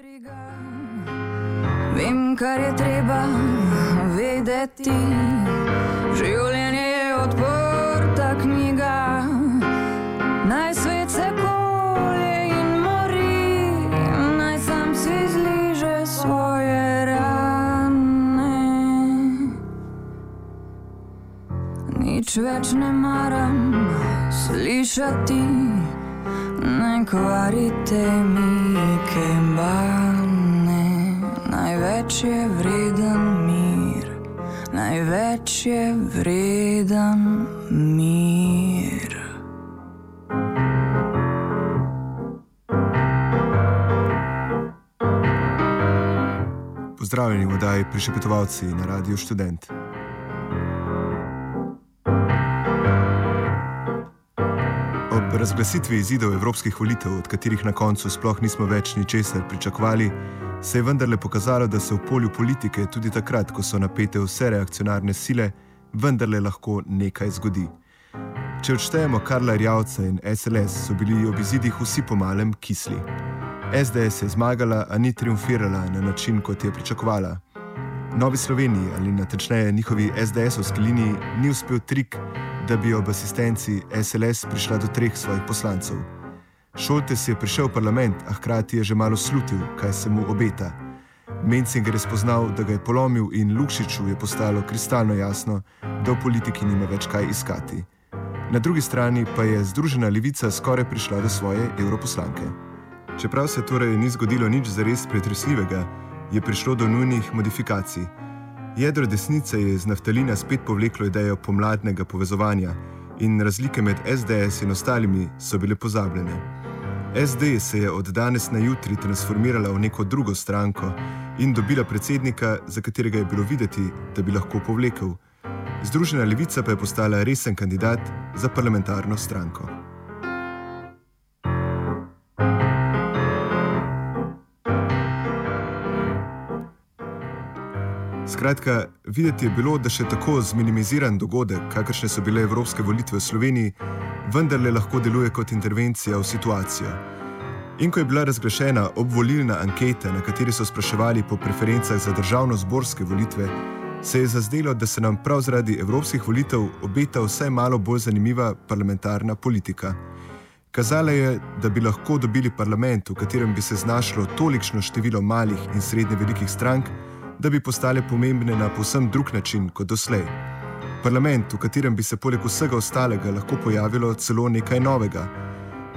briga, vem, kar je treba vedeti. Življenje je odprta knjiga, naj svet se kolje in mori, naj sam si zliže svoje rane. Nič več ne maram slišati ne kvarite mi kembane. Največ je vreden mir, največ je vreden mir. Pozdravljeni v oddaji Prišepetovalci na Radiu Student. razglasitvi izidov evropskih volitev, od katerih na koncu sploh nismo več ničesar pričakovali, se je vendarle pokazalo, da se v polju politike tudi takrat, ko so napete vse reakcionarne sile, vendarle lahko nekaj zgodi. Če odštejemo Karla Rjavca in SLS, so bili ob izidih vsi pomalem kisli. SDS je zmagala, a ni triumfirala na način, kot je pričakovala. Novi Sloveniji ali natančneje njihovi SDS-ovski liniji ni uspel trik, da bi ob asistenci SLS prišla do treh svojih poslancev. Šoltes je prišel v parlament, a hkrati je že malo slutil, kaj se mu obeta. Mencinger je spoznal, da ga je polomil, in Lukšiču je postalo kristalno jasno, da v politiki nima več kaj iskati. Na drugi strani pa je Združena levica skoraj prišla do svoje evroposlanke. Čeprav se torej ni zgodilo nič zares pretresljivega, je prišlo do nujnih modifikacij. Jedro desnice je iz naftalina spet povleklo idejo pomladnega povezovanja in razlike med SDS in ostalimi so bile pozabljene. SD se je od danes na jutri transformirala v neko drugo stranko in dobila predsednika, za katerega je bilo videti, da bi lahko povlekel. Združena levica pa je postala resen kandidat za parlamentarno stranko. Skratka, videti je bilo, da še tako zminimiziran dogodek, kakršne so bile evropske volitve v Sloveniji, vendarle lahko deluje kot intervencija v situacijo. In ko je bila razglašena obvolilna anketa, na kateri so spraševali po preferencah za državno-zborske volitve, se je zazdelo, da se nam prav zaradi evropskih volitev obeta vsaj malo bolj zanimiva parlamentarna politika. Kazala je, da bi lahko dobili parlament, v katerem bi se znašlo tolikšno število malih in srednje velikih strank, da bi postale pomembne na povsem drug način kot doslej. Parlament, v katerem bi se poleg vsega ostalega lahko pojavilo celo nekaj novega.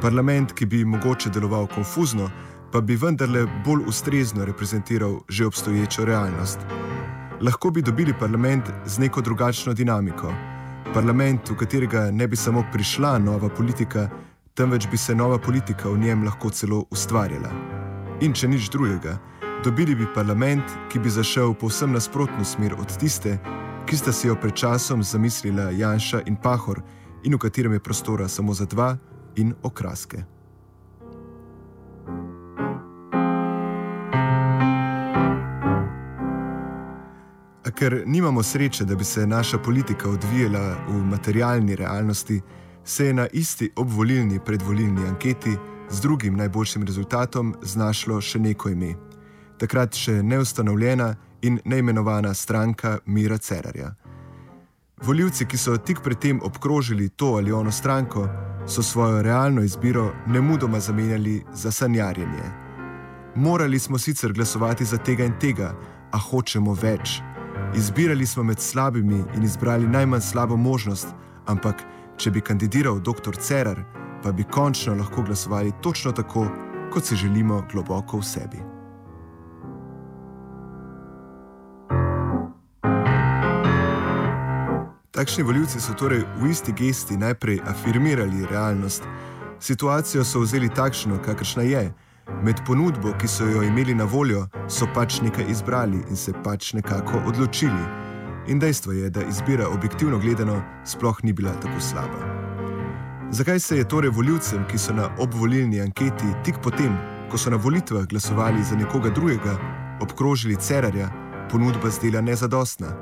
Parlament, ki bi mogoče deloval konfuzno, pa bi vendarle bolj ustrezno reprezentiral že obstoječo realnost. Lahko bi dobili parlament z neko drugačno dinamiko. Parlament, v katerega ne bi samo prišla nova politika, temveč bi se nova politika v njem lahko celo ustvarjala. In če nič drugega, Dobili bi parlament, ki bi zašel povsem nasprotno smer od tiste, ki sta si jo pred časom zamislila Janša in Pahor, in v katerem je prostora samo za dva in okraske. A ker nimamo sreče, da bi se naša politika odvijala v materialni realnosti, se je na isti obvolilni predvolilni anketi z drugim najboljšim rezultatom znašlo še neko ime takrat še neustanovljena in neimenovana stranka Mira Cerarja. Voljivci, ki so tik predtem obkrožili to ali ono stranko, so svojo realno izbiro nemudoma zamenjali za sanjarjenje. Morali smo sicer glasovati za tega in tega, a hočemo več. Izbirali smo med slabimi in izbrali najmanj slabo možnost, ampak če bi kandidiral dr. Cerar, pa bi končno lahko glasovali točno tako, kot si želimo globoko v sebi. Takšni voljivci so torej v isti gesti najprej afirmirali realnost. Situacijo so vzeli takšno, kakršna je. Med ponudbo, ki so jo imeli na voljo, so pač nekaj izbrali in se pač nekako odločili. In dejstvo je, da izbira objektivno gledano sploh ni bila tako slaba. Zakaj se je torej voljivcem, ki so na obvolilni anketi tik potem, ko so na volitvah glasovali za nekoga drugega, obkrožili Cerarja, ponudba zdela nezadostna?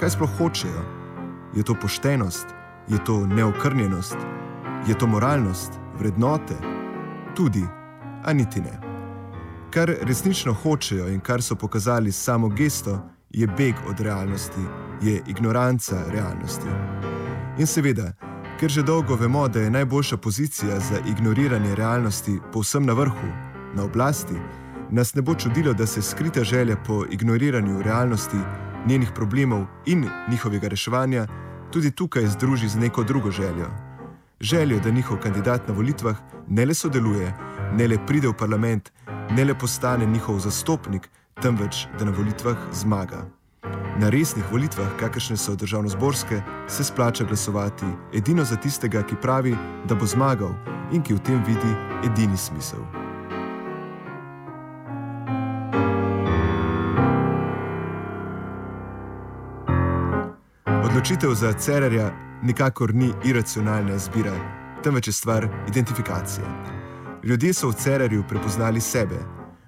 Kaj sploh hočejo? Je to poštenost, je to neokrnjenost, je to moralnost, vrednote? Tudi, a niti ne. Kar resnično hočejo in kar so pokazali s samo gesto, je beg od realnosti, je ignoranca realnosti. In seveda, ker že dolgo vemo, da je najboljša pozicija za ignoriranje realnosti povsem na vrhu, na oblasti, nas ne bo čudilo, da se skrita želja po ignoriranju realnosti, njenih problemov in njihovega reševanja tudi tukaj združi z neko drugo željo. Željo, da njihov kandidat na volitvah ne le sodeluje, ne le pride v parlament, ne le postane njihov zastopnik, temveč da na volitvah zmaga. Na resnih volitvah, kakršne so državno-zborske, se splača glasovati edino za tistega, ki pravi, da bo zmagal in ki v tem vidi edini smisel. Odločitev za Cererja nikakor ni iracionalna izbira, temveč je stvar identifikacije. Ljudje so v Cererju prepoznali sebe,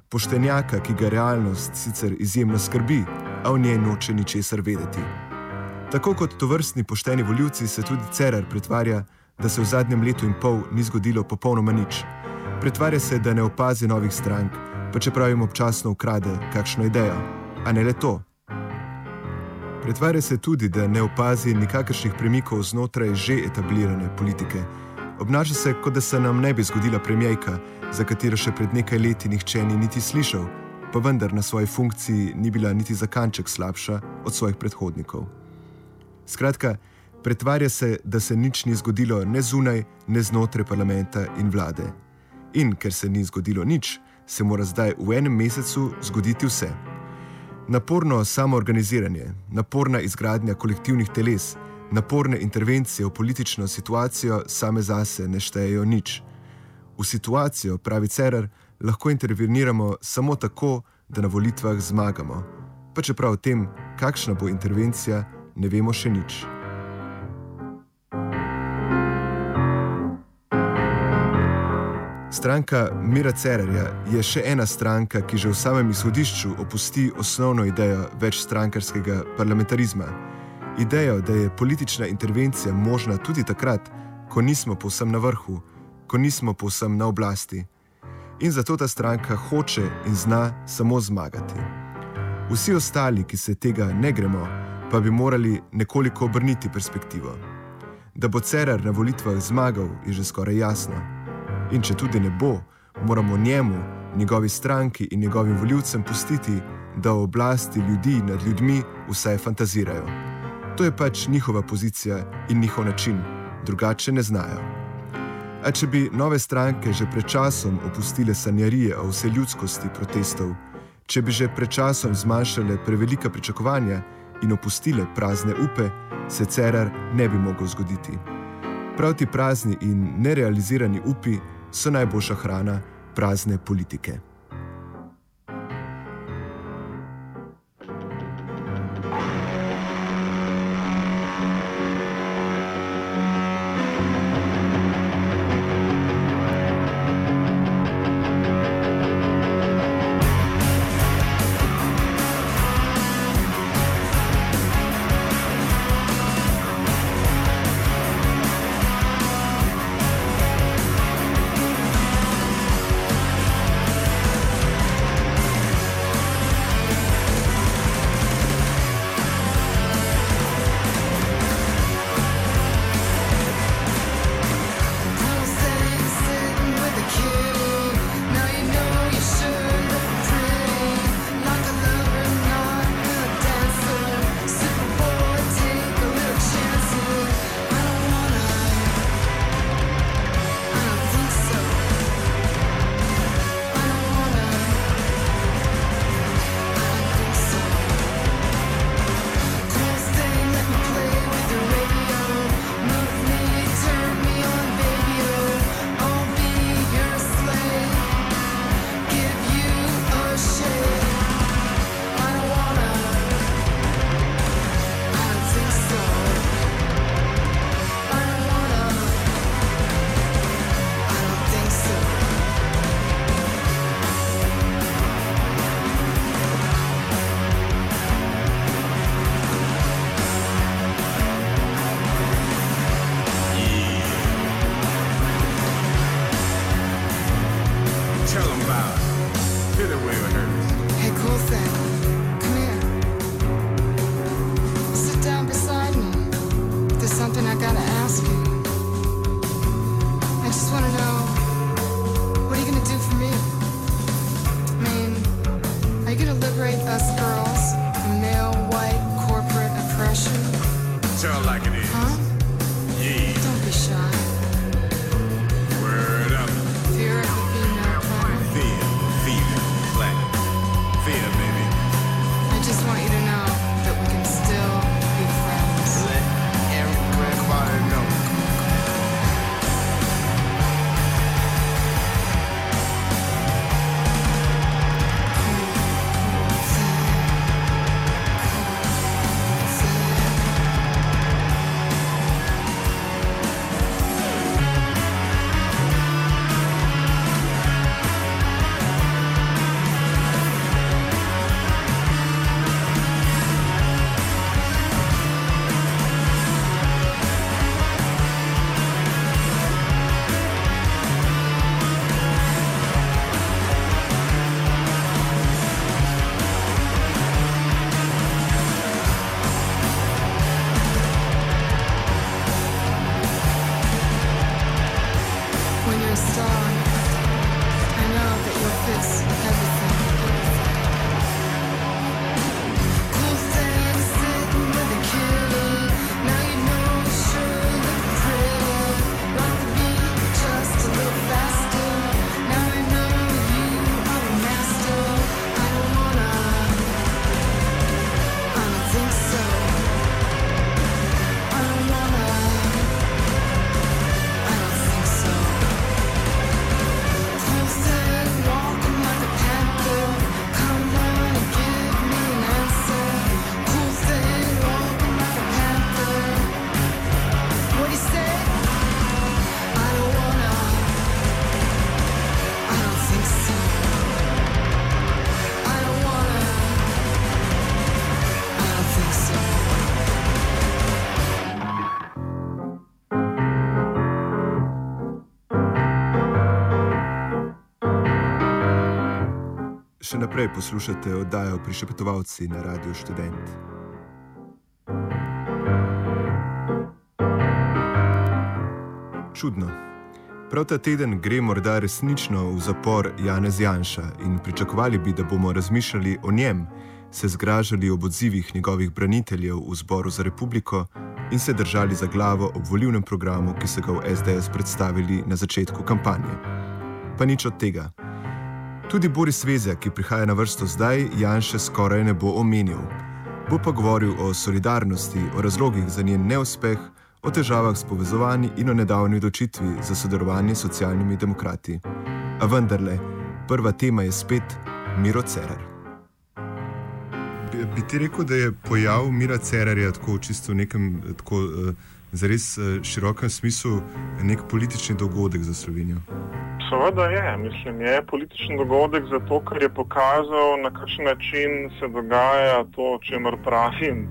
poštenjaka, ki ga realnost sicer izjemno skrbi, a v njej noče ničesar vedeti. Tako kot to vrstni pošteni voljivci se tudi Cerer pretvarja, da se v zadnjem letu in pol ni zgodilo popolnoma nič. Pretvarja se, da ne opazi novih strank, pa čeprav jim občasno ukrade kakšno idejo. A ne le to. Pretvarja se tudi, da ne opazi nikakršnih premikov znotraj že etablirane politike. Obnaša se, kot da se nam ne bi zgodila premijejka, za katero še pred nekaj leti nihče ni niti slišal, pa vendar na svoji funkciji ni bila niti za kanček slabša od svojih predhodnikov. Skratka, pretvarja se, da se nič ni zgodilo ne zunaj, ne znotraj parlamenta in vlade. In ker se ni zgodilo nič, se mora zdaj v enem mesecu zgoditi vse. Naporno samoorganiziranje, naporna izgradnja kolektivnih teles, naporne intervencije v politično situacijo same zase ne štejejo nič. V situacijo, pravi Cerar, lahko interveniramo samo tako, da na volitvah zmagamo. Pa čeprav o tem, kakšna bo intervencija, ne vemo še nič. Stranka Mira Cererja je še ena stranka, ki že v samem izhodišču opusti osnovno idejo večstrankarskega parlamentarizma. Idejo, da je politična intervencija možna tudi takrat, ko nismo povsem na vrhu, ko nismo povsem na oblasti. In zato ta stranka hoče in zna samo zmagati. Vsi ostali, ki se tega ne gremo, pa bi morali nekoliko obrniti perspektivo. Da bo Cerar na volitvah zmagal, je že skoraj jasno. In če tudi ne bo, moramo njemu, njegovi stranki in njegovim voljivcem pustiti, da v oblasti ljudi nad ljudmi vse fantazirajo. To je pač njihova pozicija in njihov način, drugače ne znajo. A če bi nove stranke že pred časom opustile sanjarije o vse ljudskosti protestov, če bi že pred časom zmanjšale prevelika pričakovanja in opustile prazne upe, se Cerar ne bi mogel zgoditi. Prav ti prazni in nerealizirani upi so najboljša hrana prazne politike. Še naprej poslušate oddajo Prišepetovalci na Radio Student. Čudno. Prav ta teden gre morda resnično v zapor Janez Janša in pričakovali bi, da bomo razmišljali o njem, se zgražali ob odzivih njegovih braniteljev v zboru za republiko in se držali za glavo ob volivnem programu, ki so ga v SDS predstavili na začetku kampanje. Pa nič od tega. Tudi Boris Vezja, ki prihaja na vrsto zdaj, Janša skoraj ne bo omenil. Bo pa govoril o solidarnosti, o razlogih za njen neuspeh, o težavah s povezovanji in o nedavni odločitvi za sodelovanje s socialnimi demokrati. A vendarle, prva tema je spet Miro Cerar. Bi, ti rekel, da je pojav Mira Cerarja tako čisto v nekem tako, uh, zares uh, širokem smislu nek politični dogodek za Slovenijo? Seveda je, mislim, je političen dogodek zato, ker je pokazal, na kakšen način se dogaja to, o čemer pravim,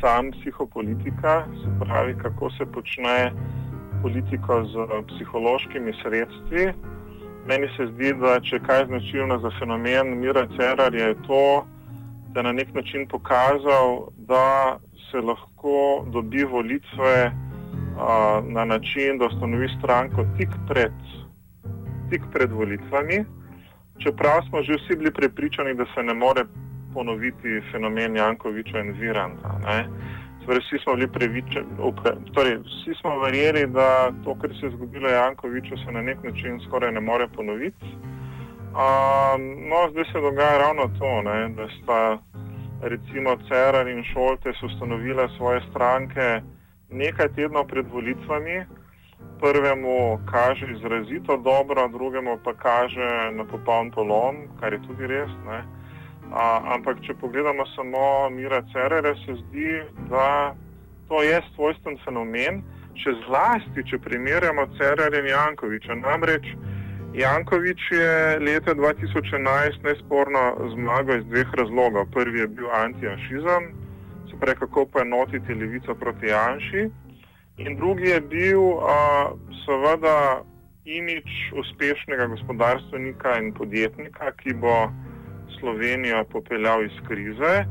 sam psihopolitika, se pravi, kako se počne politika z psihološkimi sredstvi. Meni se zdi, da če kaj značilno za fenomen Mira Cerar je to, da je na nek način pokazal, da se lahko dobi volitve a, na način, da ustanovi stranko tik pred tik pred volitvami, čeprav smo že vsi bili prepričani, da se ne more ponoviti fenomen Jankoviča in Viranta. Torej, vsi smo bili prepričani, torej, vsi smo verjeli, da to, kar se je zgodilo Jankoviču, se na nek način skoraj ne more ponoviti. Um, no, zdaj se dogaja ravno to, ne, da sta recimo Cerar in Šolte ustanovila svoje stranke nekaj tednov pred volitvami prvemu kaže izrazito dobro, drugemu pa kaže na popoln polom, kar je tudi res. A, ampak, če pogledamo samo Mira Cerere, se zdi, da to je svojsten fenomen, še zlasti, če primerjamo Cerere in Jankoviča. Namreč Jankovič je leta 2011 nesporno zmagal iz dveh razlogov. Prvi je bil antijanšizem, se pravi, kako pa enotiti levico proti Janši. In drugi je bil, uh, seveda, imič uspešnega gospodarstvenika in podjetnika, ki bo Slovenijo popeljal iz krize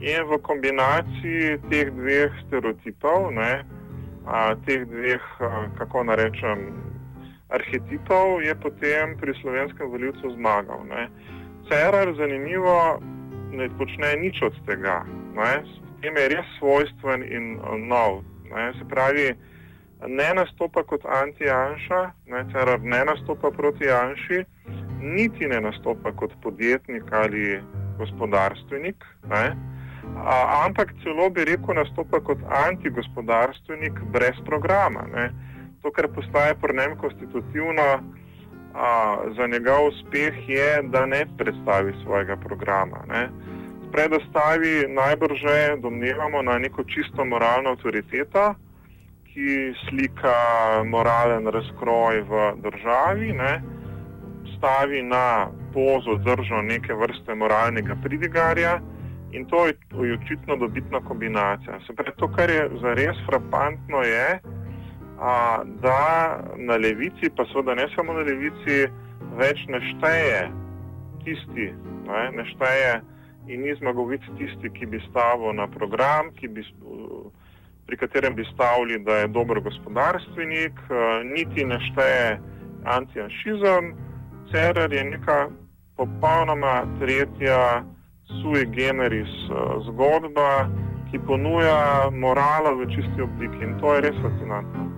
in v kombinaciji teh dveh stereotipov, ne, a, teh dveh, a, kako narečem, arhetipov, je potem pri slovenskem voljivcu zmagal. Ne. Cerar, zanimivo, ne počne nič od tega. Ne. S tem je res svojstven in nov. Ne. Se pravi, ne nastopa kot anti-Janša, Cerar ne nastopa proti Janši, niti ne nastopa kot podjetnik ali gospodarstvenik, ne, a, ampak celo bi rekel, nastopa kot anti-gospodarstvenik brez programa. Ne. To, kar postaje pri njem konstitutivno a, za njegov uspeh, je, da ne predstavi svojega programa. Ne. Predostavi najbrž, domnevamo, na neko čisto moralno avtoriteto, ki slika moralen razkroj v državi, ne, stavi na pozo držo neke vrste moralnega pridigarja in to je, je očitno dobitna kombinacija. Se pravi, to, kar je zares frapantno, je, a, da na levici, pa seveda ne samo na levici, več ne šteje tisti, ne, ne šteje in ni zmagovic tisti, ki bi stavil na program, bi. Uh, pri katerem bi stavili, da je dober gospodarstvenik, eh, niti ne šteje antijanšizem. Cerar je neka popolnoma tretja sui generis eh, zgodba, ki ponuja morala v čisti obliki in to je res fascinantno.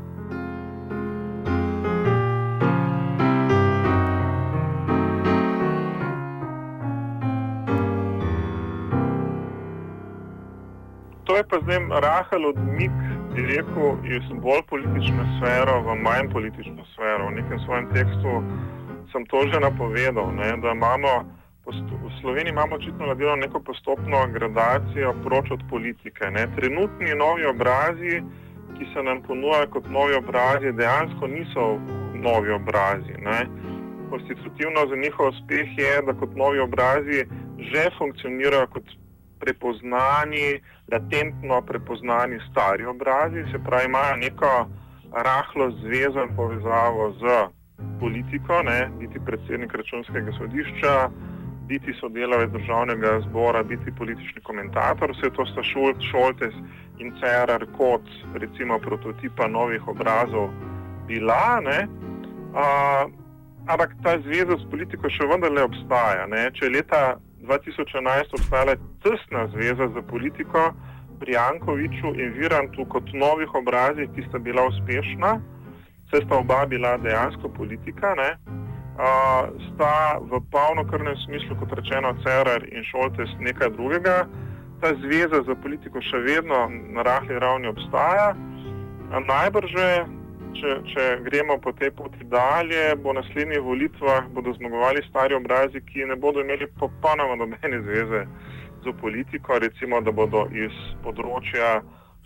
Je pa zdaj rahel odmik, bi rekel, iz bolj politične sfere v manj politično sfero. V nekem svojem tekstu sem to že napovedal, ne, da imamo v Sloveniji imamo očitno naredjeno neko postopno gradacijo proč od politike. Ne. Trenutni novi obrazi, ki se nam ponujajo kot novi obrazi, dejansko niso novi obrazi. Ne. Konstitutivno za njihov uspeh je, da kot novi obrazi že funkcionirajo kot prepoznani, latentno prepoznani stari obrazi, se pravi, imajo neko rahlo zvezo in povezavo z politiko, ne, biti predsednik računskega sodišča, biti sodelavec državnega zbora, biti politični komentator, vse to sta Šoltes in Cerar kot recimo prototipa novih obrazov bila. Ne, a, ampak ta zveza s politiko še vendarle obstaja. Ne. Če leta 2011 obstajala tesna zveza za politiko pri Jankoviču in Virantu kot novih obrazih, ki sta bila uspešna, vse sta oba bila dejansko politika, ne, uh, sta v polnokrvnem smislu, kot rečeno, Cerar in Šoltes nekaj drugega. Ta zveza za politiko še vedno na rahli ravni obstaja. Najbrž če, če gremo po tej poti dalje, bo na naslednjih volitvah bodo zmagovali stari obrazi, ki ne bodo imeli popolnoma nobene zveze z politiko, recimo, da bodo iz področja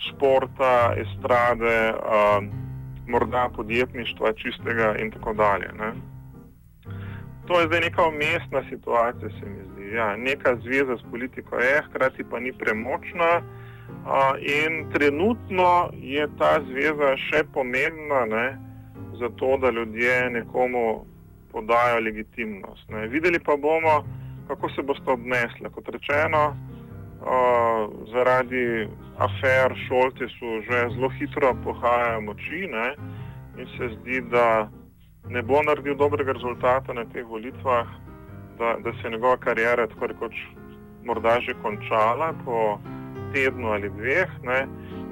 športa, estrade, a, morda podjetništva, čistega in tako dalje. Ne. To je zdaj neka umestna situacija, se mi zdi. Ja, neka zveza s politiko je, hkrati pa ni premočna. In trenutno je ta zveza še pomembna, ne, zato da ljudje nekomu podajo legitimnost. Ne. Videli pa bomo, kako se boste obnesli. Kot rečeno, uh, zaradi afer šolti so že zelo hitro pohajajo moči ne, in se zdi, da ne bo naredil dobrega rezultata na teh volitvah, da, da se je njegova karijera tako rekoč morda že končala. Po, tednu ali dveh,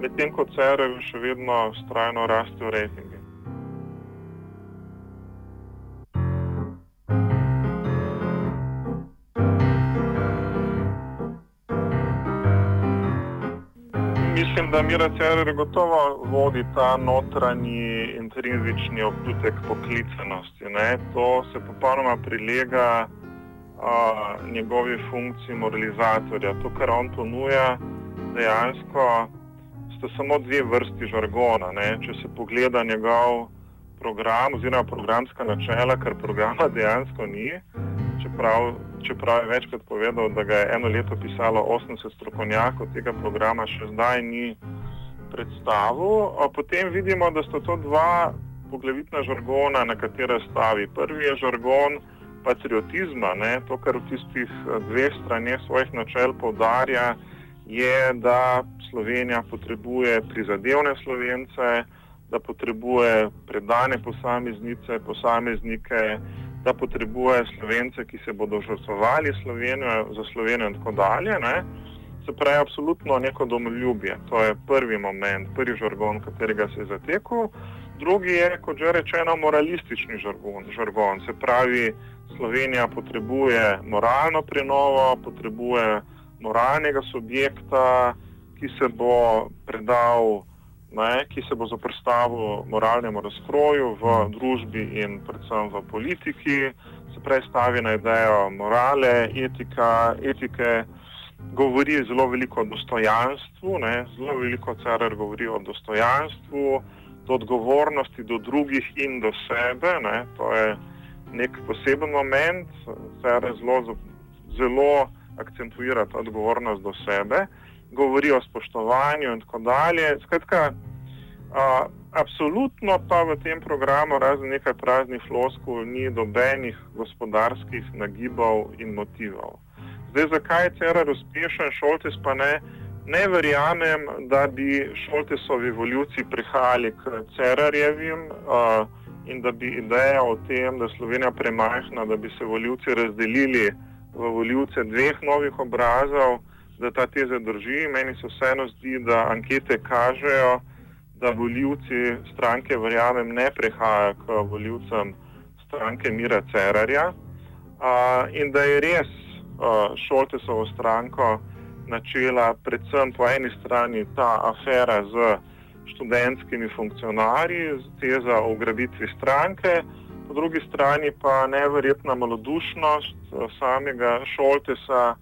medtem ko CRV še vedno strajno rastejo rejtingi. Mislim, da Mira Cerer gotovo vodi ta notranji intrinzični občutek poklicenosti. Ne? To se popolnoma prilega a, njegovi funkciji moralizatorja. To, kar on ponuja, dejansko sta samo dve vrsti žargona. Ne? Če se pogleda njegov program oziroma programska načela, kar programa dejansko ni, čeprav, čeprav je večkrat povedal, da ga je eno leto pisalo 80 strokovnjakov, tega programa še zdaj ni predstavil. Potem vidimo, da sta to dva poglavitna žargona, na katera stavi. Prvi je žargon patriotizma, ne, to, kar v tistih dveh straneh svojih načel povdarja, je, da Slovenija potrebuje prizadevne slovence, da potrebuje predane posameznice, posameznike, da potrebuje slovence, ki se bodo žrtvovali za Slovenijo in tako dalje. Ne. Se pravi, absolutno neko domoljubje. To je prvi moment, prvi žargon, katerega se je zatekel. Drugi je, kot že rečeno, moralistični žargon. žargon. Se pravi, Slovenija potrebuje moralno prenovo, potrebuje moralnega subjekta, ki se bo predal, ne, ki se bo zoprstavil moralnemu razkroju v družbi in predvsem v politiki, se pravi, stavi na idejo morale, etika, etike, govori zelo veliko o dostojanstvu, ne, zelo veliko CRR govori o dostojanstvu, do odgovornosti do drugih in do sebe. Ne, to je nek poseben moment, CRR zelo, zelo akcentuira ta odgovornost do sebe, govori o spoštovanju in tako dalje. Skratka, a, absolutno pa v tem programu, razen nekaj praznih floskul, ni dobenih gospodarskih nagibov in motivov. Zdaj, zakaj je CRR uspešen, Šoltes pa ne? Ne verjamem, da bi Šoltesovi voljivci prihajali k CRR-jevim uh, in da bi ideja o tem, da je Slovenija premajhna, da bi se voljivci razdelili v voljivce dveh novih obrazov, da ta teza drži. Meni se vseeno zdi, da ankete kažejo, da voljivci stranke, verjamem, ne prehajajo k voljivcem stranke Mira Cerarja uh, in da je res uh, Šoltesovo stranko načela predvsem po eni strani ta afera z študentskimi funkcionarji, teza o ugrabitvi stranke, po drugi strani pa neverjetna malodušnost eh, samega Šoltesa,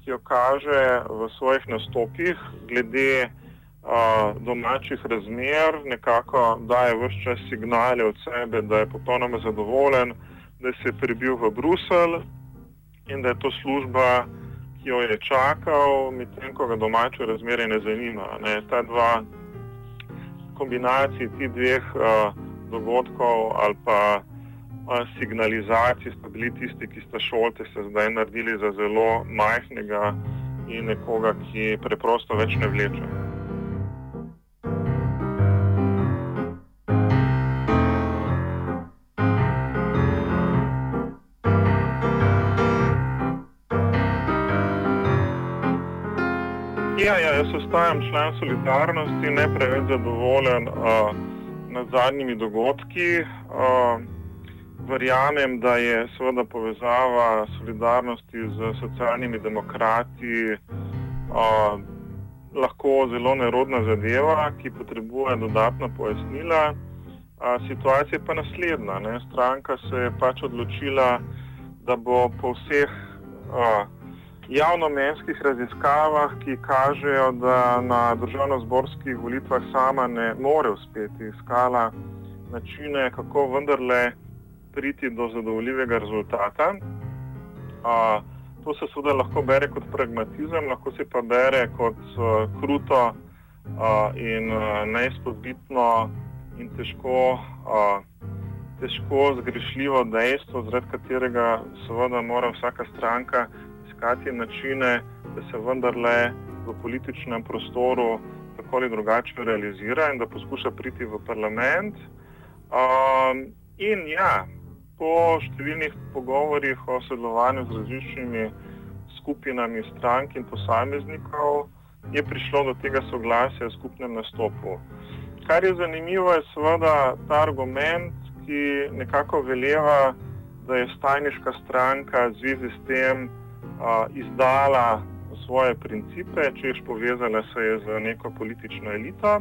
ki jo kaže v svojih nastopih glede eh, domačih razmer, nekako daje vse čas signale od sebe, da je popolnoma zadovoljen, da se je prebil v Bruselj in da je to služba, ki jo je čakal, medtem ko ga domače razmere ne zanima. Ne. Ta dva kombinacij, ti dveh a, dogodkov ali pa signalizacij sta bili tisti, ki sta šolte se zdaj naredili za zelo majhnega in nekoga, ki preprosto več ne vleče. Ja, ja, jaz ostajam član solidarnosti, ne preveč zadovoljen uh, nad zadnjimi dogodki. Uh, verjamem, da je seveda povezava solidarnosti z socialnimi demokrati uh, lahko zelo nerodna zadeva, ki potrebuje dodatna pojasnila. Uh, situacija je pa naslednja. Ne? Stranka se je pač odločila, da bo po vseh uh, javnomenskih raziskavah, ki kažejo, da na državno-zborskih volitvah sama ne more uspeti, iskala načine, kako vendarle priti do zadovoljivega rezultata. Uh, to se seveda lahko bere kot pragmatizem, lahko se pa bere kot uh, kruto uh, in uh, neizpodbitno in težko, uh, težko zgrešljivo dejstvo, zaradi katerega seveda mora vsaka stranka iskati načine, da se vendarle v političnem prostoru tako ali drugače realizira in da poskuša priti v parlament. Um, in ja, po številnih pogovorjih o sodelovanju z različnimi skupinami strank in posameznikov je prišlo do tega soglasja v skupnem nastopu. Kar je zanimivo, je seveda ta argument, ki nekako veleva, da je stajniška stranka v zvezi s tem a, izdala svoje principe, češ povezala se je z neko politično elito.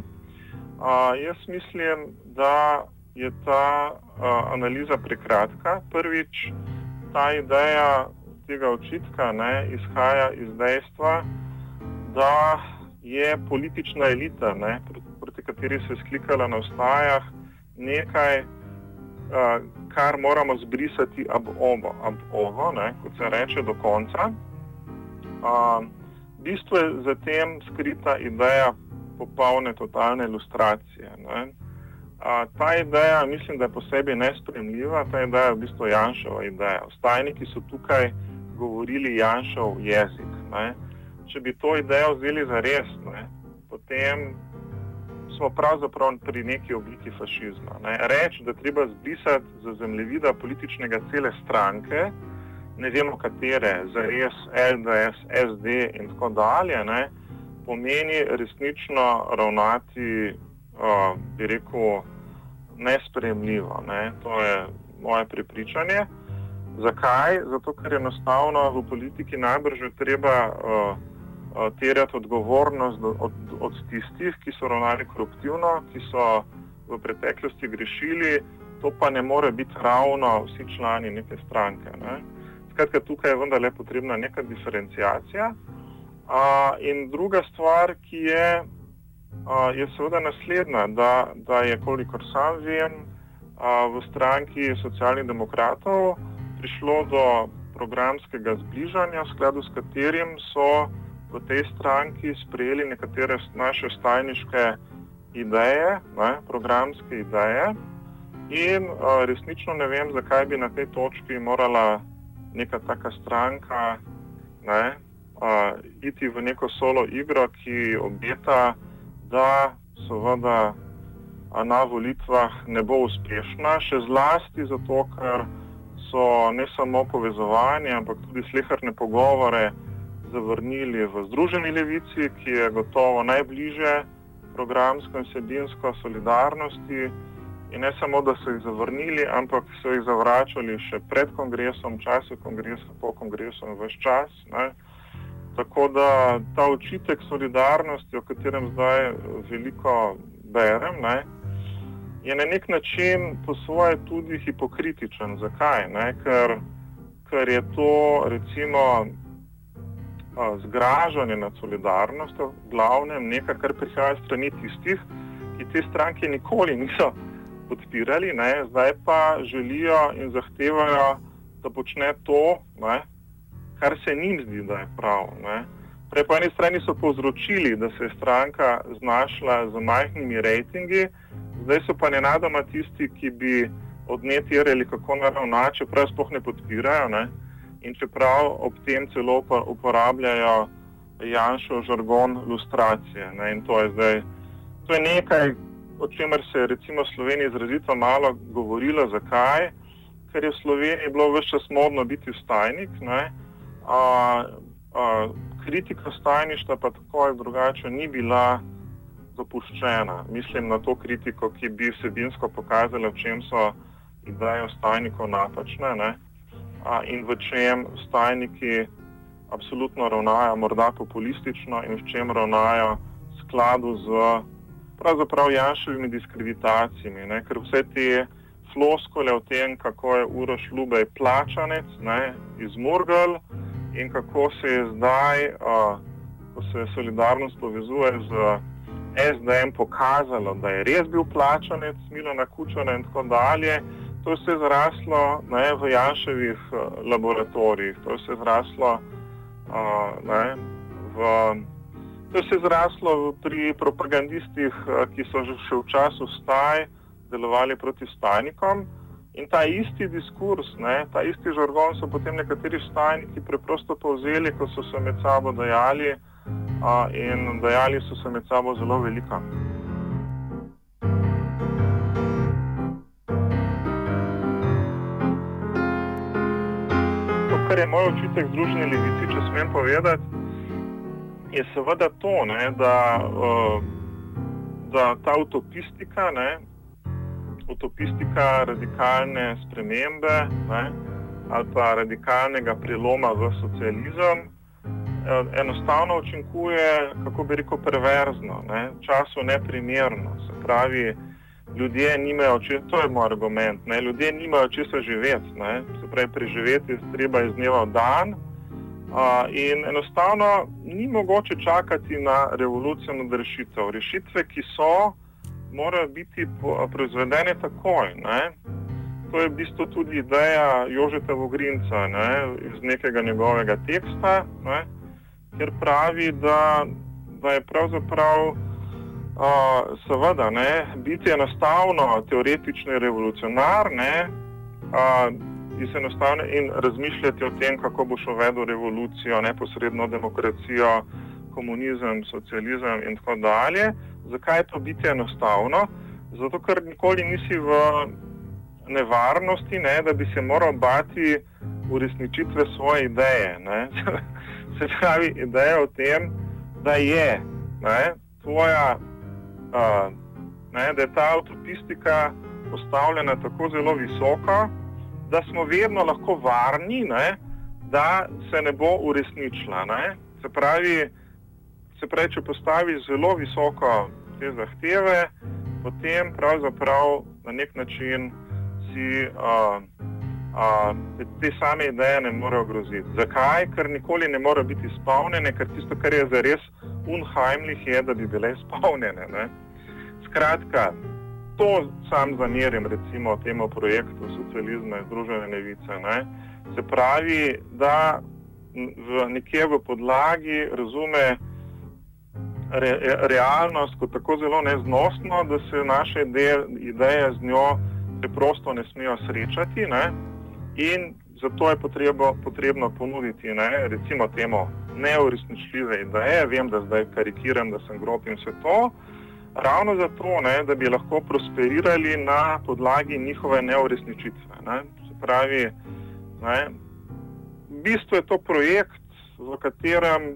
A, jaz mislim, da je ta uh, analiza prekratka. Prvič, ta ideja tega očitka ne, izhaja iz dejstva, da je politična elita, ne, proti kateri se je sklikala na ostajah, nekaj, uh, kar moramo zbrisati ab ovo, ab ovo ne, kot se reče, do konca. Uh, bistvo je za tem skrita ideja popolne, totalne ilustracije. Ne. A, ta ideja, mislim, da je posebej nespremljiva, ta ideja je v bistvu Janšova ideja. Ostajniki so tukaj govorili Janšov jezik. Ne. Če bi to idejo vzeli za res, ne, potem smo pravzaprav pri neki obliki fašizma. Reči, da treba zbrisati za zemljevida političnega cele stranke, ne vemo katere, za res LDS, SD in tako dalje, ne, pomeni resnično ravnati, uh, bi rekel, nespremljivo. Ne. To je moje prepričanje. Zakaj? Zato, ker je enostavno v politiki najbrž treba uh, terjati odgovornost od, od tistih, ki so ravnali koruptivno, ki so v preteklosti grešili, to pa ne more biti ravno vsi člani neke stranke. Ne. Skratka, tukaj je vendarle potrebna neka diferencijacija. A, in druga stvar, ki je, a, je seveda naslednja, da, da je, kolikor sam vem, a, v stranki socialnih demokratov prišlo do programskega zbližanja, v skladu s katerim so v tej stranki sprejeli nekatere naše stajniške ideje, ne, programske ideje. In uh, resnično ne vem, zakaj bi na tej točki morala neka taka stranka ne, uh, iti v neko solo igro, ki obeta, da seveda na volitvah ne bo uspešna, še zlasti zato, ker so ne samo povezovanje, ampak tudi slehrne pogovore zavrnili v Združeni levici, ki je gotovo najbliže programsko in sebinsko solidarnosti. In ne samo, da so jih zavrnili, ampak so jih zavračali še pred kongresom, času kongresa, po kongresu in vse čas. Ne. Tako da ta očitek solidarnosti, o katerem zdaj veliko berem, ne, je na nek način po svoje tudi hipokritičen. Zakaj? Ker, ker je to recimo zgražanje nad solidarnostjo, glavnem nekaj, kar prihaja strani tistih, ki te stranke nikoli niso podpirali, ne, zdaj pa želijo in zahtevajo, da počne to, ne, kar se njim zdi, da je prav. Ne. Prej po eni strani so povzročili, da se je stranka znašla z majhnimi rejtingi, zdaj so pa nenadoma tisti, ki bi od nje tirali, kako naravna, čeprav sploh ne podpirajo. Ne in čeprav ob tem celo uporabljajo Janšo žargon lustracije. Ne, in to je zdaj to je nekaj, o čemer se je recimo v Sloveniji izrazito malo govorilo. Zakaj? Ker je v Sloveniji bilo vse čas modno biti vstajnik. Ne, a, a, kritika stajništva pa tako ali drugače ni bila dopuščena. Mislim na to kritiko, ki bi vsebinsko pokazala, v čem so ideje vstajnikov napačne. Ne in v čem stajniki absolutno ravnajo morda populistično in v čem ravnajo v skladu z pravzaprav jaševimi diskreditacijami. Ne? Ker vse te floskole o tem, kako je Uroš Lubej plačanec ne? iz Murgal in kako se je zdaj, a, ko se solidarnost povezuje z SDM, pokazalo, da je res bil plačanec Milana Kučana in tako dalje to je vse zraslo ne, v Janševih uh, laboratorijih, to je vse zraslo, uh, ne, v, to je vse zraslo pri propagandistih, uh, ki so že v času staj delovali proti stajnikom. In ta isti diskurs, ne, ta isti žargon so potem nekateri stajniki preprosto povzeli, ko so se med sabo dajali uh, in dajali so se med sabo zelo veliko. kar je moj očitek Združeni levici, če smem povedati, je seveda to, ne, da, uh, da ta utopistika, ne, utopistika radikalne spremembe ne, ali pa radikalnega preloma v socializem uh, enostavno učinkuje, kako bi rekel, perverzno, ne, času neprimerno. Se pravi, ljudje nimajo, če, to je moj argument, ne, ljudje nimajo česa živeti, ne, se pravi, preživeti je treba iz dneva v dan. Uh, in enostavno ni mogoče čakati na revolucijo, na rešitev. Rešitve, ki so, morajo biti proizvedene takoj. Ne. To je v bistvu tudi ideja Jožeta Vogrinca ne, iz nekega njegovega teksta, ne, kjer pravi, da, da je pravzaprav uh, seveda, ne, biti enostavno teoretični revolucionar ne, uh, enostavno in razmišljati o tem, kako boš uvedel revolucijo, neposredno demokracijo, komunizem, socializem in tako dalje. Zakaj je to biti enostavno? Zato, ker nikoli nisi v nevarnosti, ne, da bi se moral bati uresničitve svoje ideje. Ne. Se pravi, ideja o tem, da je ne, tvoja ne, da je ta avtopistika postavljena tako zelo visoko, da smo vedno lahko varni, ne, da se ne bo uresničila. Ne. Se, pravi, se pravi, če postaviš zelo visoko te zahteve, potem pravzaprav na nek način si. Uh, Uh, te same ideje ne morejo groziti. Zakaj? Ker nikoli ne morejo biti izpolnjene, ker tisto, kar je za res unheimlich, je, da bi bile izpolnjene. Ne? Skratka, to sam zamerim recimo temu projektu socializma in združene levice. Ne? Se pravi, da v nekje v podlagi razume re, realnost kot tako zelo neznosno, da se naše ideje, ideje z njo preprosto ne smejo srečati. Ne? In zato je potrebo, potrebno ponuditi, ne? recimo, temu neuresničljive ideje. Vem, da zdaj karikiram, da sem grob in vse to. Ravno zato, ne, da bi lahko prosperirali na podlagi njihove neuresničitve. Ne. Se pravi, ne, v bistvu je to projekt, v katerem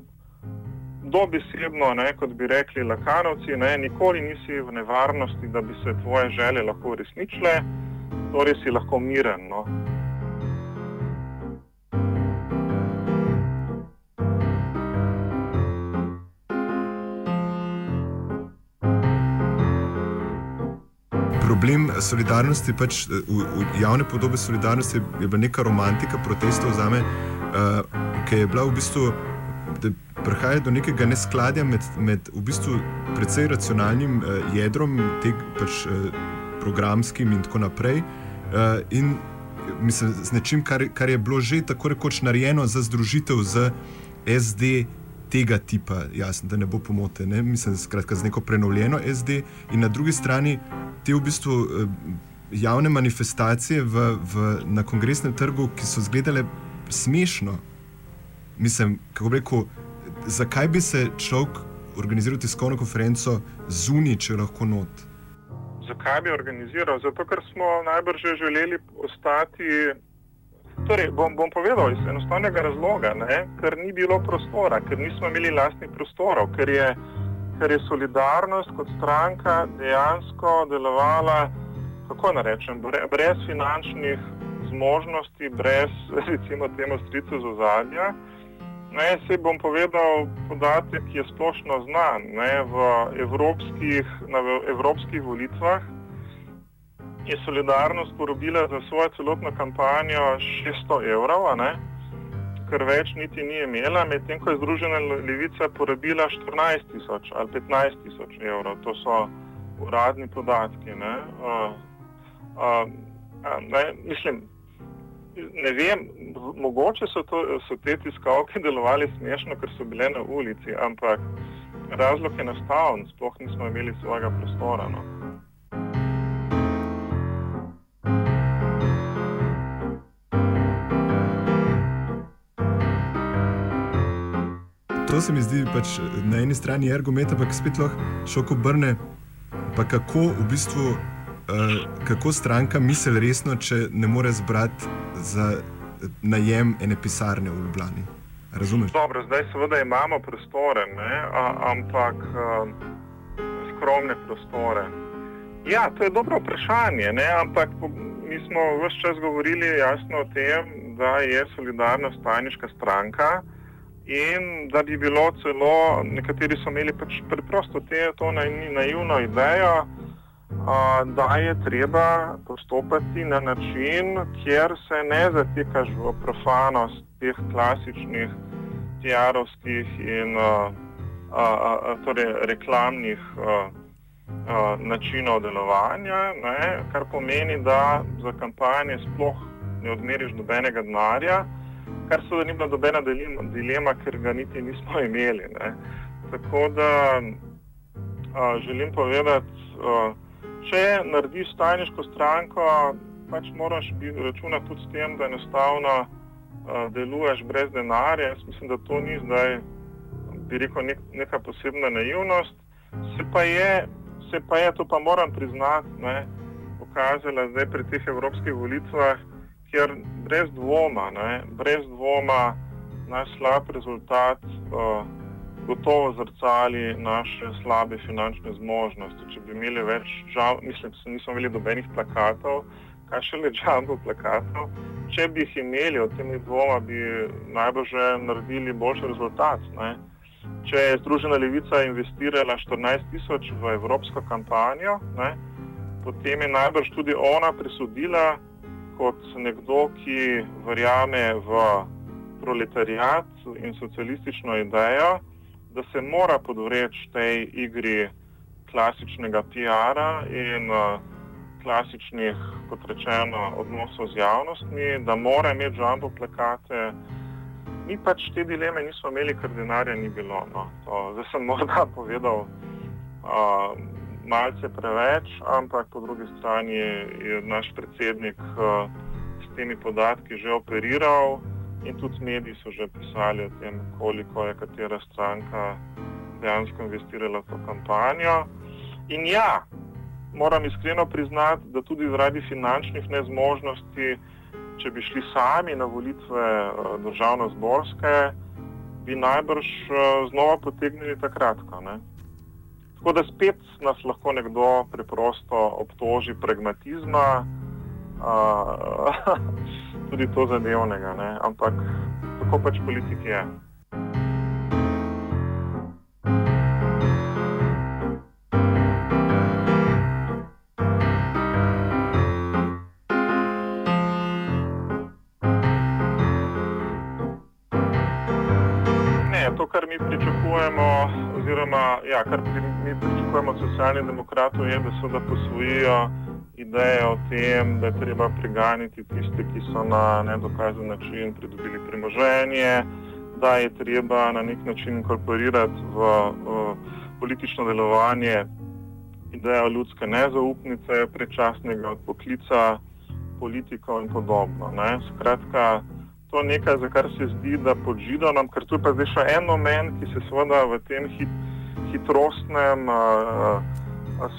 dobesedno, ne, kot bi rekli lakanovci, ne, nikoli nisi v nevarnosti, da bi se tvoje želje lahko uresničile, torej si lahko miren. No. problem solidarnosti, pač v, v javne podobe solidarnosti je bila neka romantika protestov za me, uh, ki je bila v bistvu. Prihaja do nekega neskladja med, med v bistvu precej racionalnim uh, jedrom, teg, pač, uh, programskim in tako naprej, uh, in mislim, z nečim, kar, kar je bilo že tako rekoč narejeno za združitev z SD tega tipa, jasno, da ne bo pomote, ne? mislim, skratka, z neko prenovljeno SD, in na drugi strani te v bistvu eh, javne manifestacije v, v, na kongresnem trgu, ki so izgledale smešno. Mislim, kako bi rekel, zakaj bi se človek organiziral tiskovno konferenco zunaj, če lahko not? Zakaj bi organiziral? Zato, ker smo najbrž želeli ostati. Torej, bom, bom povedal iz enostavnega razloga, ne? ker ni bilo prostora, ker nismo imeli lastnih prostorov, ker je ker je solidarnost kot stranka dejansko delovala, kako naj rečem, brez finančnih zmožnosti, brez recimo temu stricu z ozadja. Ne, se bom povedal podatek, ki je splošno znan. Ne, v evropskih, na evropskih volitvah je solidarnost porobila za svojo celotno kampanjo 600 evrov ker več niti ni imela, medtem ko je Združena levica porabila 14 tisoč ali 15 tisoč evrov. To so uradni podatki. Ne? Uh, uh, ne, mislim, ne vem, mogoče so, to, so te tiskalke delovali smešno, ker so bile na ulici, ampak razlog je enostaven, sploh nismo imeli svojega prostora. No? to se mi zdi pač na eni strani argument, ampak spet lahko šok obrne. Pa kako v bistvu, kako stranka misli resno, če ne more zbrati za najem ene pisarne v Ljubljani? Razumeš? Dobro, zdaj seveda imamo prostore, ne? ampak uh, skromne prostore. Ja, to je dobro vprašanje, ne? ampak mi smo vse čas govorili jasno o tem, da je solidarnost tajniška stranka in da bi bilo celo, nekateri so imeli pač preprosto te, to naivno idejo, a, da je treba postopati na način, kjer se ne zatikaš v profanost teh klasičnih tiarovskih in a, a, a, torej reklamnih a, a, načinov delovanja, ne, kar pomeni, da za kampanje sploh ne odmeriš nobenega denarja kar so ni bila nobena dilema, ker ga niti nismo imeli. Ne. Tako da uh, želim povedati, uh, če narediš tajniško stranko, pač moraš računati tudi s tem, da enostavno uh, deluješ brez denarja. Jaz mislim, da to ni zdaj, bi rekel, nek, neka posebna naivnost. Se pa je, se pa je to pa moram priznati, ne, pokazala zdaj pri teh evropskih volitvah, kjer brez dvoma, ne, brez dvoma naš slab rezultat. Uh, gotovo zrcali naše slabe finančne zmožnosti. Če bi imeli več, žal, mislim, da nismo imeli dobenih plakatov, kaj še le džambo plakatov. Če bi jih imeli, od temi dvoma bi najbolj že naredili boljši rezultat. Ne? Če je Združena levica investirala 14 tisoč v evropsko kampanjo, ne? potem je najbrž tudi ona presudila kot nekdo, ki verjame v proletariat in socialistično idejo, da se mora podvreči tej igri klasičnega PR-a in uh, klasičnih, kot rečeno, odnosov z javnostmi, da mora imeti žambo plakate. Mi pač te dileme nismo imeli, ker denarja ni bilo. No. To, zdaj sem morda povedal uh, malce preveč, ampak po drugi strani je, naš predsednik uh, s temi podatki že operiral. In tudi mediji so že pisali o tem, koliko je katera stranka dejansko investirala v to kampanjo. In ja, moram iskreno priznati, da tudi zaradi finančnih nezmožnosti, če bi šli sami na volitve eh, državno-zborske, bi najbrž eh, znova potegnili takrat. Tako da spet nas lahko nekdo preprosto obtoži pragmatizma. Uh, tudi to zadevnega, ne? ampak tako pač politik je. To, kar mi pričakujemo, oziroma ja, kar mi pričakujemo od socialnih demokratov, je, da se da posvojijo ideje o tem, da je treba preganjati tiste, ki so na nedokazan način pridobili premoženje, da je treba na nek način inkorporirati v, v politično delovanje idejo ljudske nezaupnice, prečasnega odpoklica politikov in podobno. Ne. Skratka, to je nekaj, za kar se zdi, da pod židom, ker tu je pa zdaj še en moment, ki se seveda v tem hit, hitrostnem uh,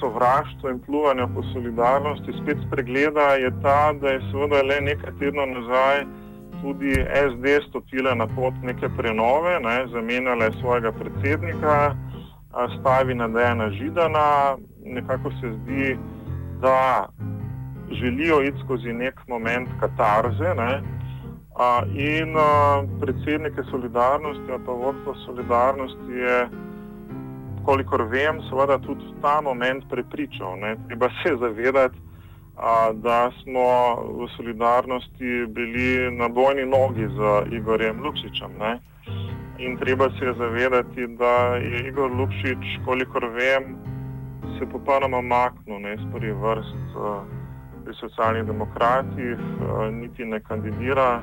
sovraštvo in pljuvanje po solidarnosti spet spregleda, je ta, da je seveda le nekaj tednov nazaj tudi SD stopila na pot neke prenove, ne, zamenjala je svojega predsednika, stavi na Dejana Židana, nekako se zdi, da želijo iti skozi nek moment katarze. Ne, in predsednike solidarnosti, pa vodstvo solidarnosti je kolikor vem, seveda tudi ta moment prepričal. Ne. Treba se zavedati, a, da smo v solidarnosti bili na bojni nogi z Igorjem Lukšičem. Ne. In treba se zavedati, da je Igor Lukšič, kolikor vem, se popolnoma maknil iz prvih vrst a, pri socialnih demokratih, a, niti ne kandidira,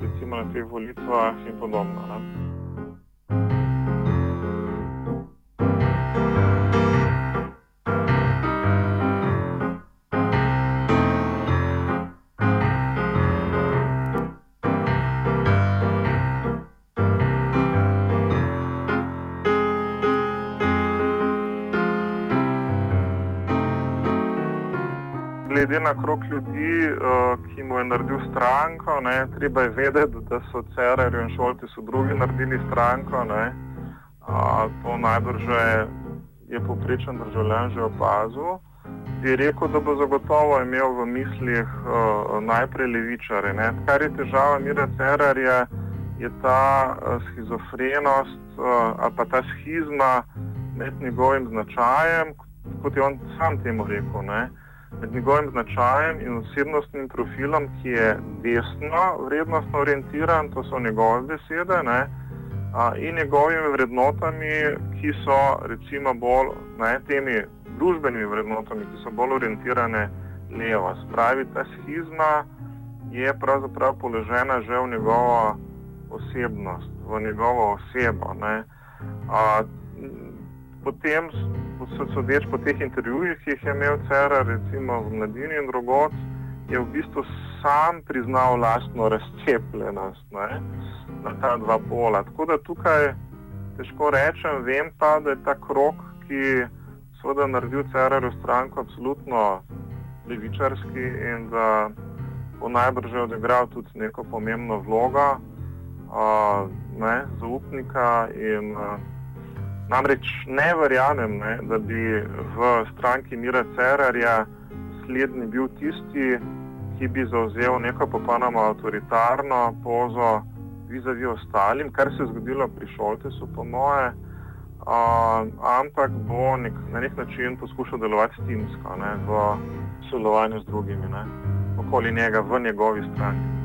recimo na teh volitvah in podobno. Ne. Glede na krok ljudi, uh, ki mu je naredil stranko, ne, treba je vedeti, da so Cerar in Šolti so drugi naredili stranko. Ne, uh, to najbrž je poprečen državljan že opazil. Bi rekel, da bo zagotovo imel v mislih uh, najprej levičare. Ne. Kar je težava Mira Cerarja, je ta uh, schizofrenost uh, ali pa ta schizma med njegovim značajem, kot je on sam temu rekel. Ne med njegovim značajem in osebnostnim profilom, ki je desno vrednostno orientiran, to so njegove besede, ne, in njegovimi vrednotami, ki so recimo bolj ne, temi družbenimi vrednotami, ki so bolj orientirane levo. Spravi ta schizma je pravzaprav položena že v njegovo osebnost, v njegovo osebo. Ne. A, potem, sodeč po teh intervjujih, ki jih je imel Cerar, recimo v Mladini in drugod, je v bistvu sam priznal lastno razcepljenost ne, na ta dva pola. Tako da tukaj težko rečem, vem pa, da je ta krok, ki seveda naredil Cerarju stranko absolutno levičarski in da bo najbrž odigral tudi neko pomembno vlogo uh, ne, zaupnika. In, uh, namreč ne verjamem, ne, da bi v stranki Mira Cerarja slednji bil tisti, ki bi zauzel neko popolnoma avtoritarno pozo vizavi ostalim, kar se je zgodilo pri Šoltesu, po moje. Uh, ampak bo nek, na nek način poskušal delovati timsko, ne, v sodelovanju z drugimi, ne, okoli njega, v njegovi stranki.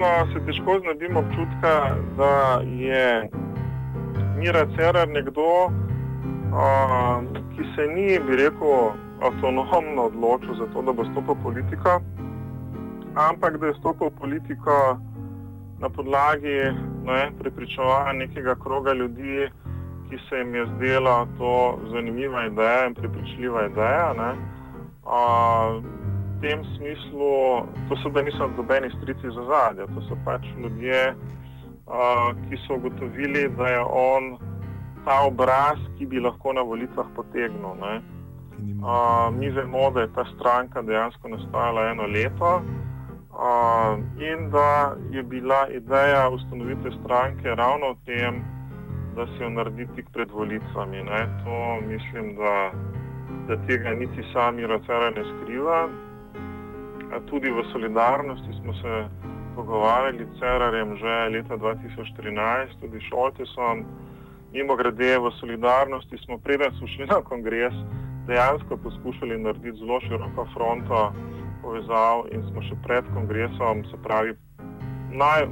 Osebno se težko znadim občutka, da je Mira Cerar nekdo, a, ki se ni, bi rekel, avtonomno odločil za to, da bo stopil v politiko, ampak da je stopil v politiko na podlagi ne, prepričevanja nekega kroga ljudi, ki se jim je zdela to zanimiva ideja in prepričljiva ideja. Tem smislu, to so da niso dobeni strici za zadje, to so pač ljudje, uh, ki so ugotovili, da je on ta obraz, ki bi lahko na volitvah potegnil. Uh, mi vemo, da je ta stranka dejansko nastala eno leto uh, in da je bila ideja ustanovitve stranke ravno v tem, da se jo naredi tik pred volitvami. Ne? To mislim, da, da tega niti sami Racera ne skriva tudi v solidarnosti smo se pogovarjali s Cerarjem že leta 2013, tudi Šoltesom. Mimo grede v solidarnosti smo, preden smo šli na kongres, dejansko poskušali narediti zelo široko fronto povezav in smo še pred kongresom, se pravi, naj,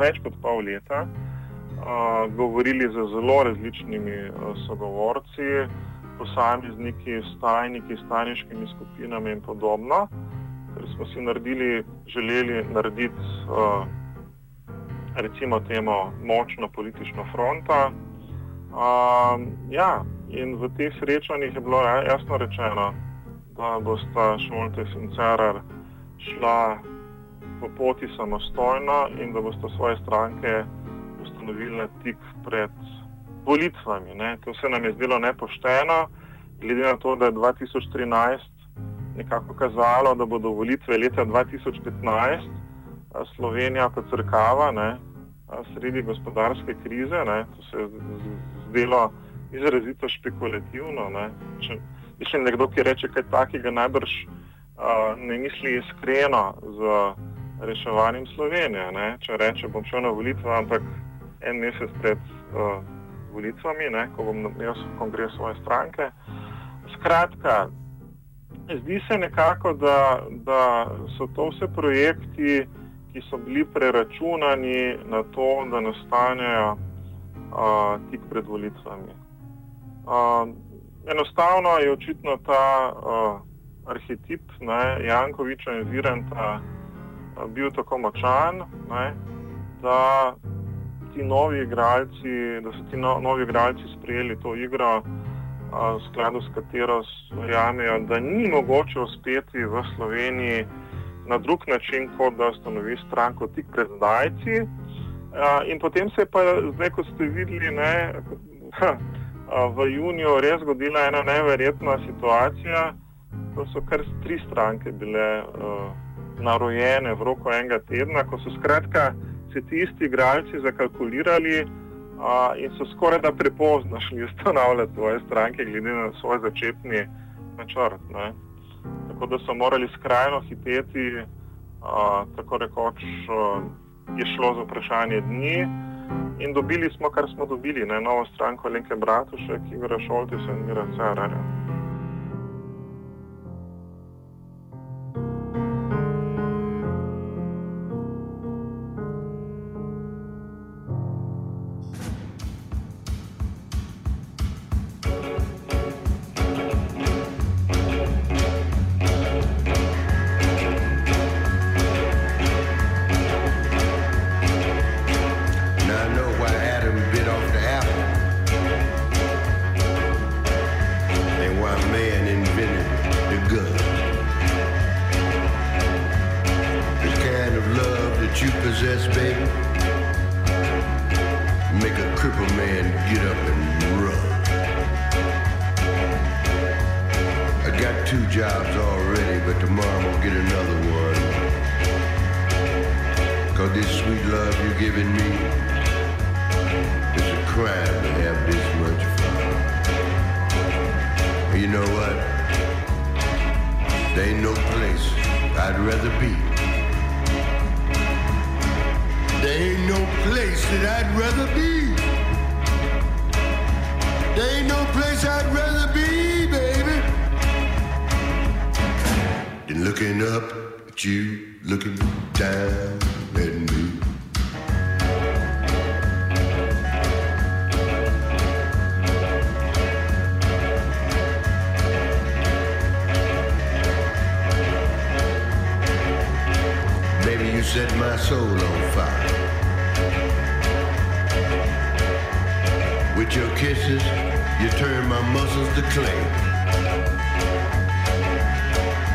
več kot pol leta, uh, govorili z zelo različnimi uh, sogovorci, posamezniki, stajniki, staniškimi skupinami in podobno ker smo si naredili, želeli narediti uh, recimo temo močno politično fronto. Uh, ja, in v teh srečanjih je bilo jasno rečeno, da bosta Šoltes in Cerar šla po poti samostojno in da bosta svoje stranke ustanovili tik pred volitvami. Ne. To se nam je zdelo nepošteno, glede na to, da je 2013 nekako kazalo, da bodo volitve leta 2015 Slovenija kot crkava, ne, sredi gospodarske krize. Ne, to se je zdelo izrazito špekulativno. Ne. Če, če nekdo, ki reče kaj takega, najbrž uh, ne misli iskreno z reševanjem Slovenije. Ne. Če reče, bom šel na volitve, ampak en mesec pred uh, volitvami, ne, ko bom imel kongres svoje stranke. Skratka, Zdi se nekako, da, da so to vse projekti, ki so bili preračunani na to, da nastanejo a, tik pred volitvami. A, enostavno je očitno ta a, arhetip ne, Jankoviča in Virenta a, bil tako močan, ne, da, igralci, da so ti no, novi igralci sprejeli to igro v skladu s katero verjamejo, da ni mogoče uspeti v Sloveniji na drug način, kot da ustanovi stranko tik pred zdajci. In potem se je pa, zdaj, kot ste videli, ne, v juniju res zgodila ena neverjetna situacija, ko so kar tri stranke bile uh, narojene v roku enega tedna, ko so skratka se ti isti igralci zakalkulirali, in so skoraj da prepozno šli ustanavljati svoje stranke, glede na svoj začetni načrt. Ne. Tako da so morali skrajno hiteti, a, tako rekoč a, je šlo za vprašanje dni. In dobili smo, kar smo dobili, ne, novo stranko Lenke Bratuše, ki gre šolti se in mira Cerarja.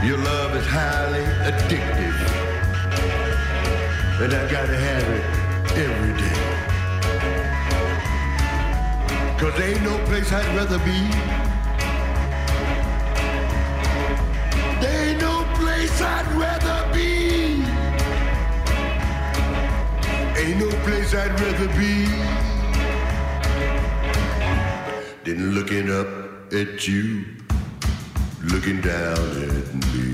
Your love is highly addictive. And I gotta have it every day. Cause there ain't no place I'd rather be. There ain't no place I'd rather be. Ain't no place I'd rather be than looking up at you, looking down at me.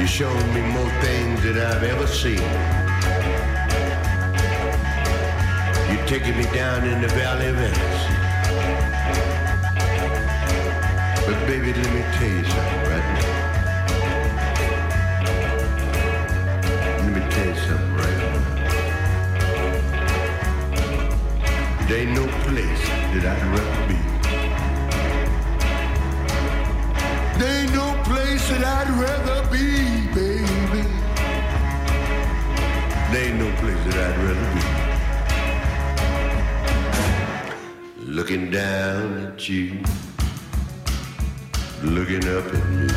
You showed me more things than I've ever seen. Taking me down in the valley of Venice. But baby, let me tell you something right now. Let me tell you something right now. There ain't no place that I'd rather be. There ain't no place that I'd rather be, baby. There ain't no place that I'd rather be. Looking down at you, looking up at me.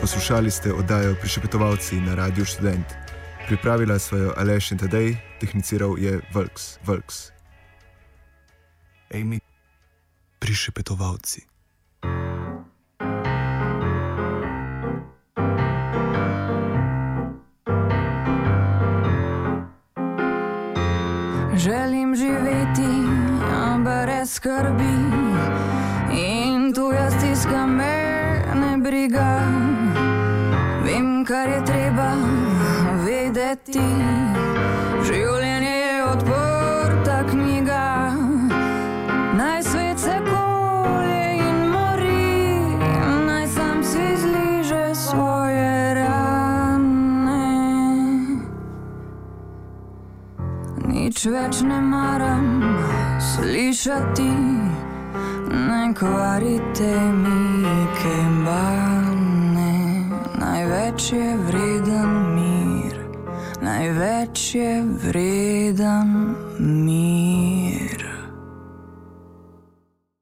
Poslušali ste oddajo Prišepetovalci na Radio Student. Pripravila sva jo Aleš in Tadej, tehniciral je Volks. Volks. Amy. Prišepetovalci. Želim živeti a brez skrbi in tuja stiska me ne briga. Vem, kar je treba vedeti. Življenje je odprta knjiga. Naj svet se kolje in mori, naj sam si zliže svoje rane. Nič več ne maram slišati, ne kvarite mi kembane. Največ je vreden mir, največ je vreden mir.